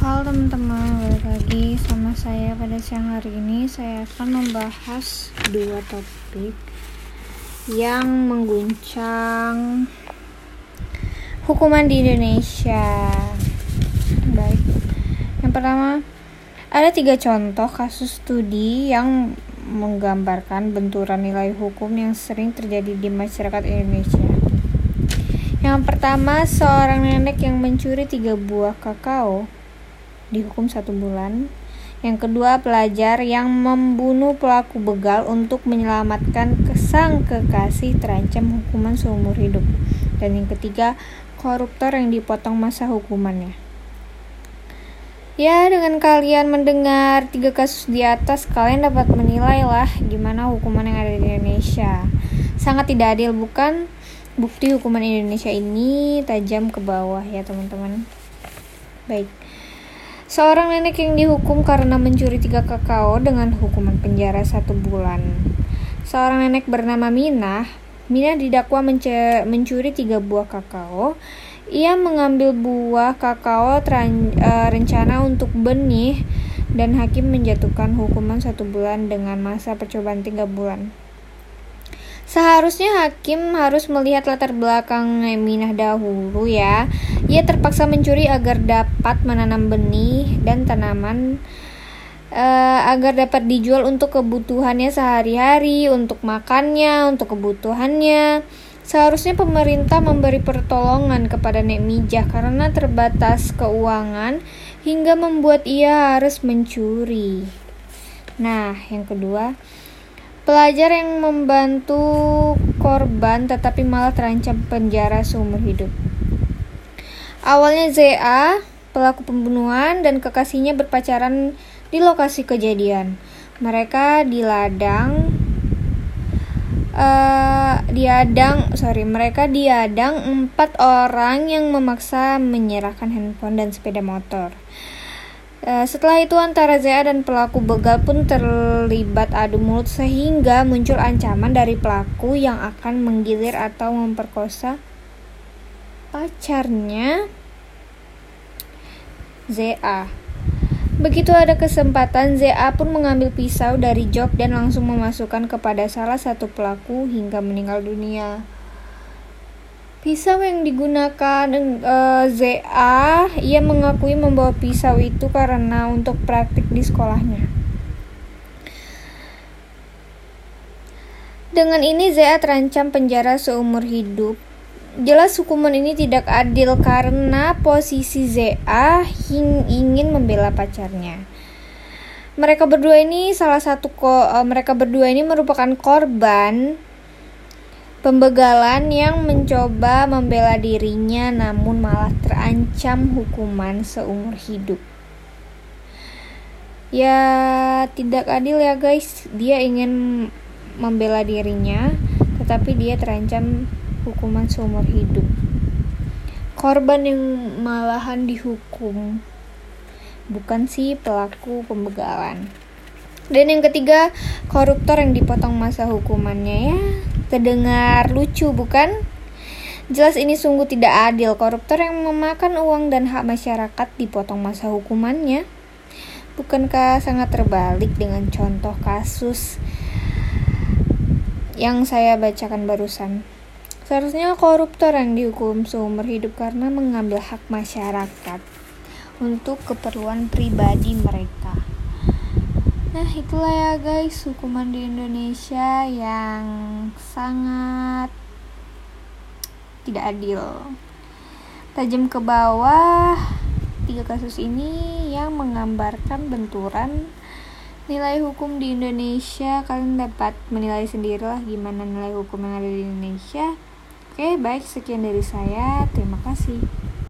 Halo teman-teman, balik lagi sama saya pada siang hari ini. Saya akan membahas dua topik Yang mengguncang Hukuman di Indonesia. Baik. Yang pertama Ada tiga contoh kasus studi yang menggambarkan benturan nilai hukum yang sering terjadi di masyarakat Indonesia. Yang pertama, seorang nenek yang mencuri tiga buah kakao dihukum satu bulan. Yang kedua, pelajar yang membunuh pelaku begal untuk menyelamatkan kesang kekasih terancam hukuman seumur hidup. Dan yang ketiga, koruptor yang dipotong masa hukumannya. Ya, dengan kalian mendengar tiga kasus di atas, kalian dapat menilai lah gimana hukuman yang ada di Indonesia. Sangat tidak adil, bukan? Bukti hukuman Indonesia ini tajam ke bawah ya, teman-teman. Baik. Seorang nenek yang dihukum karena mencuri tiga kakao dengan hukuman penjara satu bulan. Seorang nenek bernama Minah. Minah didakwa mencuri tiga buah kakao. Ia mengambil buah kakao uh, rencana untuk benih dan hakim menjatuhkan hukuman satu bulan dengan masa percobaan tiga bulan. Seharusnya hakim harus melihat latar belakang Minah dahulu ya. Ia terpaksa mencuri agar dapat menanam benih dan tanaman uh, agar dapat dijual untuk kebutuhannya sehari-hari, untuk makannya, untuk kebutuhannya. Seharusnya pemerintah memberi pertolongan kepada Nek Mijah karena terbatas keuangan hingga membuat ia harus mencuri. Nah, yang kedua, Pelajar yang membantu korban tetapi malah terancam penjara seumur hidup. Awalnya ZA, pelaku pembunuhan dan kekasihnya berpacaran di lokasi kejadian. Mereka di ladang uh, diadang sorry mereka diadang empat orang yang memaksa menyerahkan handphone dan sepeda motor. Uh, setelah itu antara ZA dan pelaku begal pun terlibat adu mulut sehingga muncul ancaman dari pelaku yang akan menggilir atau memperkosa pacarnya ZA. Begitu ada kesempatan, ZA pun mengambil pisau dari jok dan langsung memasukkan kepada salah satu pelaku hingga meninggal dunia. Pisau yang digunakan eh, ZA, ia mengakui membawa pisau itu karena untuk praktik di sekolahnya. Dengan ini ZA terancam penjara seumur hidup. Jelas hukuman ini tidak adil karena posisi ZA ingin membela pacarnya. Mereka berdua ini salah satu ko uh, mereka berdua ini merupakan korban Pembegalan yang mencoba membela dirinya namun malah terancam hukuman seumur hidup. Ya, tidak adil ya guys. Dia ingin membela dirinya, tetapi dia terancam hukuman seumur hidup. Korban yang malahan dihukum bukan si pelaku pembegalan. Dan yang ketiga, koruptor yang dipotong masa hukumannya ya Terdengar lucu, bukan? Jelas ini sungguh tidak adil. Koruptor yang memakan uang dan hak masyarakat dipotong masa hukumannya. Bukankah sangat terbalik dengan contoh kasus yang saya bacakan barusan? Seharusnya koruptor yang dihukum seumur hidup karena mengambil hak masyarakat untuk keperluan pribadi mereka. Nah, itulah ya guys, hukuman di Indonesia yang sangat tidak adil. Tajam ke bawah, tiga kasus ini yang menggambarkan benturan nilai hukum di Indonesia. Kalian dapat menilai sendirilah gimana nilai hukum yang ada di Indonesia. Oke, baik sekian dari saya. Terima kasih.